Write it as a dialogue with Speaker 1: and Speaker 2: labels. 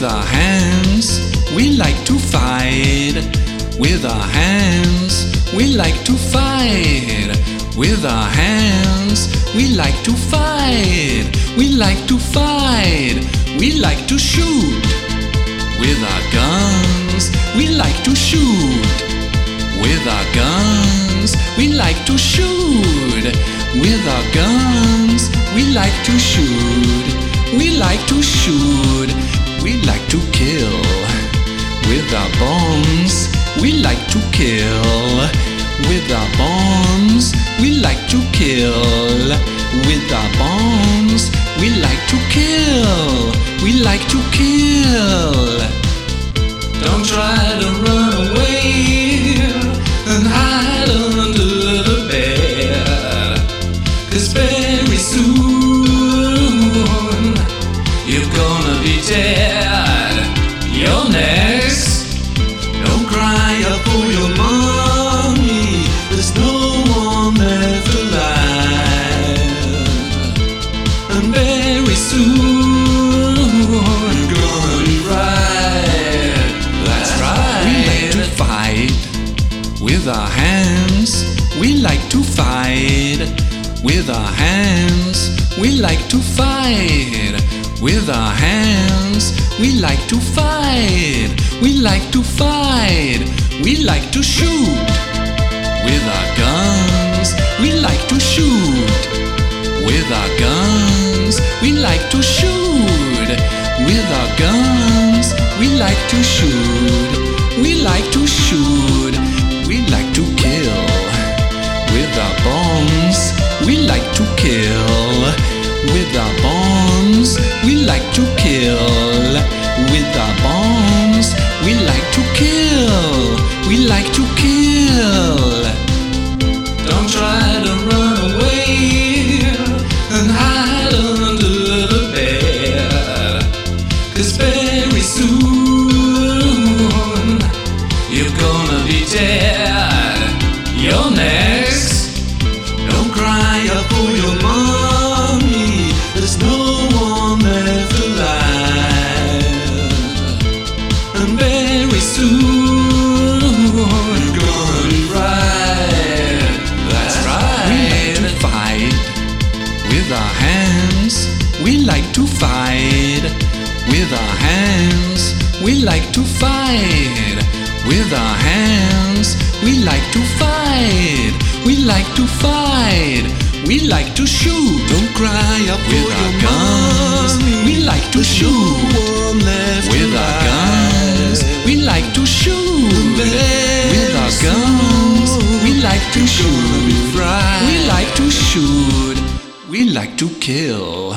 Speaker 1: with our hands. We like to fight with our hands. We like to fight with our hands. We like to fight. We like to fight. We like to shoot with our guns. We like to shoot with our guns. We like to shoot with our guns. We like to shoot. We like to shoot. Like to kill with our bombs. We like to kill with our bombs. We like to kill. We like to kill. Don't try to run away and hide under the bed. Cause very soon you're gonna be dead. You're next. Hands. We like to fight with our hands. We like to fight with our hands. We like to fight. We like to fight. We like to shoot with our guns. We like to shoot with our guns. We like to shoot with our guns. We like to shoot. We like to like to kill with our bombs. We like to kill. We like to kill. Don't try to run away and hide under the bed. Cause very soon you're gonna be dead. You're next. Our hands. We like to fight with our hands. We like to fight with our hands. We like to fight. We like to fight. We like to shoot. Don't cry up with our guns. We like to shoot with our guns. We like We like to kill.